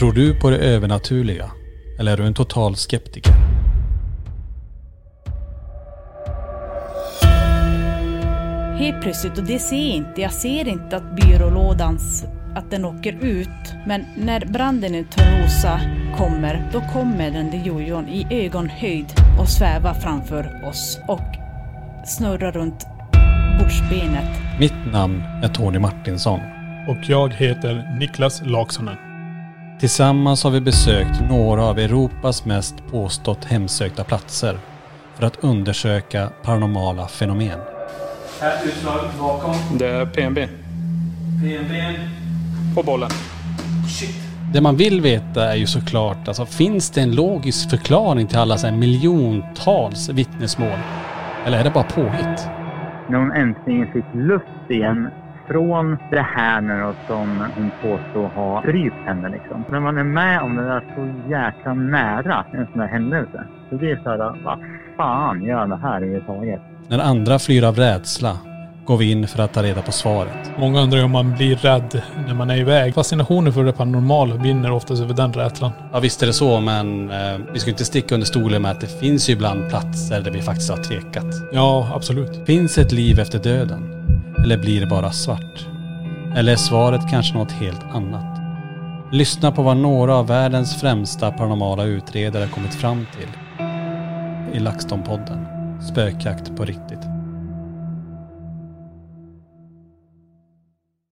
Tror du på det övernaturliga? Eller är du en total skeptiker? Helt plötsligt, och det ser jag inte, jag ser inte att byrålådans, att den åker ut. Men när branden i Törnrosa kommer, då kommer den där jojon i ögonhöjd och svävar framför oss och snurrar runt bordsbenet. Mitt namn är Tony Martinsson. Och jag heter Niklas Laksonen. Tillsammans har vi besökt några av Europas mest påstått hemsökta platser för att undersöka paranormala fenomen. Här utslag bakom. Det är PNB. PNB. På bollen. Shit. Det man vill veta är ju såklart, alltså finns det en logisk förklaring till alla så här miljontals vittnesmål? Eller är det bara påhitt? när hon äntligen fick luft igen från det här nu då som hon påstår har strypt henne liksom. När man är med om det där så jäkla nära en sån här händelse. Så det är så här, vad fan gör det här överhuvudtaget? När andra flyr av rädsla går vi in för att ta reda på svaret. Många undrar om man blir rädd när man är iväg. Fascinationen för det paranormala vinner oftast över den rädslan. Ja visst är det så men eh, vi ska inte sticka under stolen med att det finns ju ibland platser där vi faktiskt har tvekat. Ja, absolut. Finns ett liv efter döden? Eller blir det bara svart? Eller är svaret kanske något helt annat? Lyssna på vad några av världens främsta paranormala utredare kommit fram till i LaxTon-podden. Spökjakt på riktigt.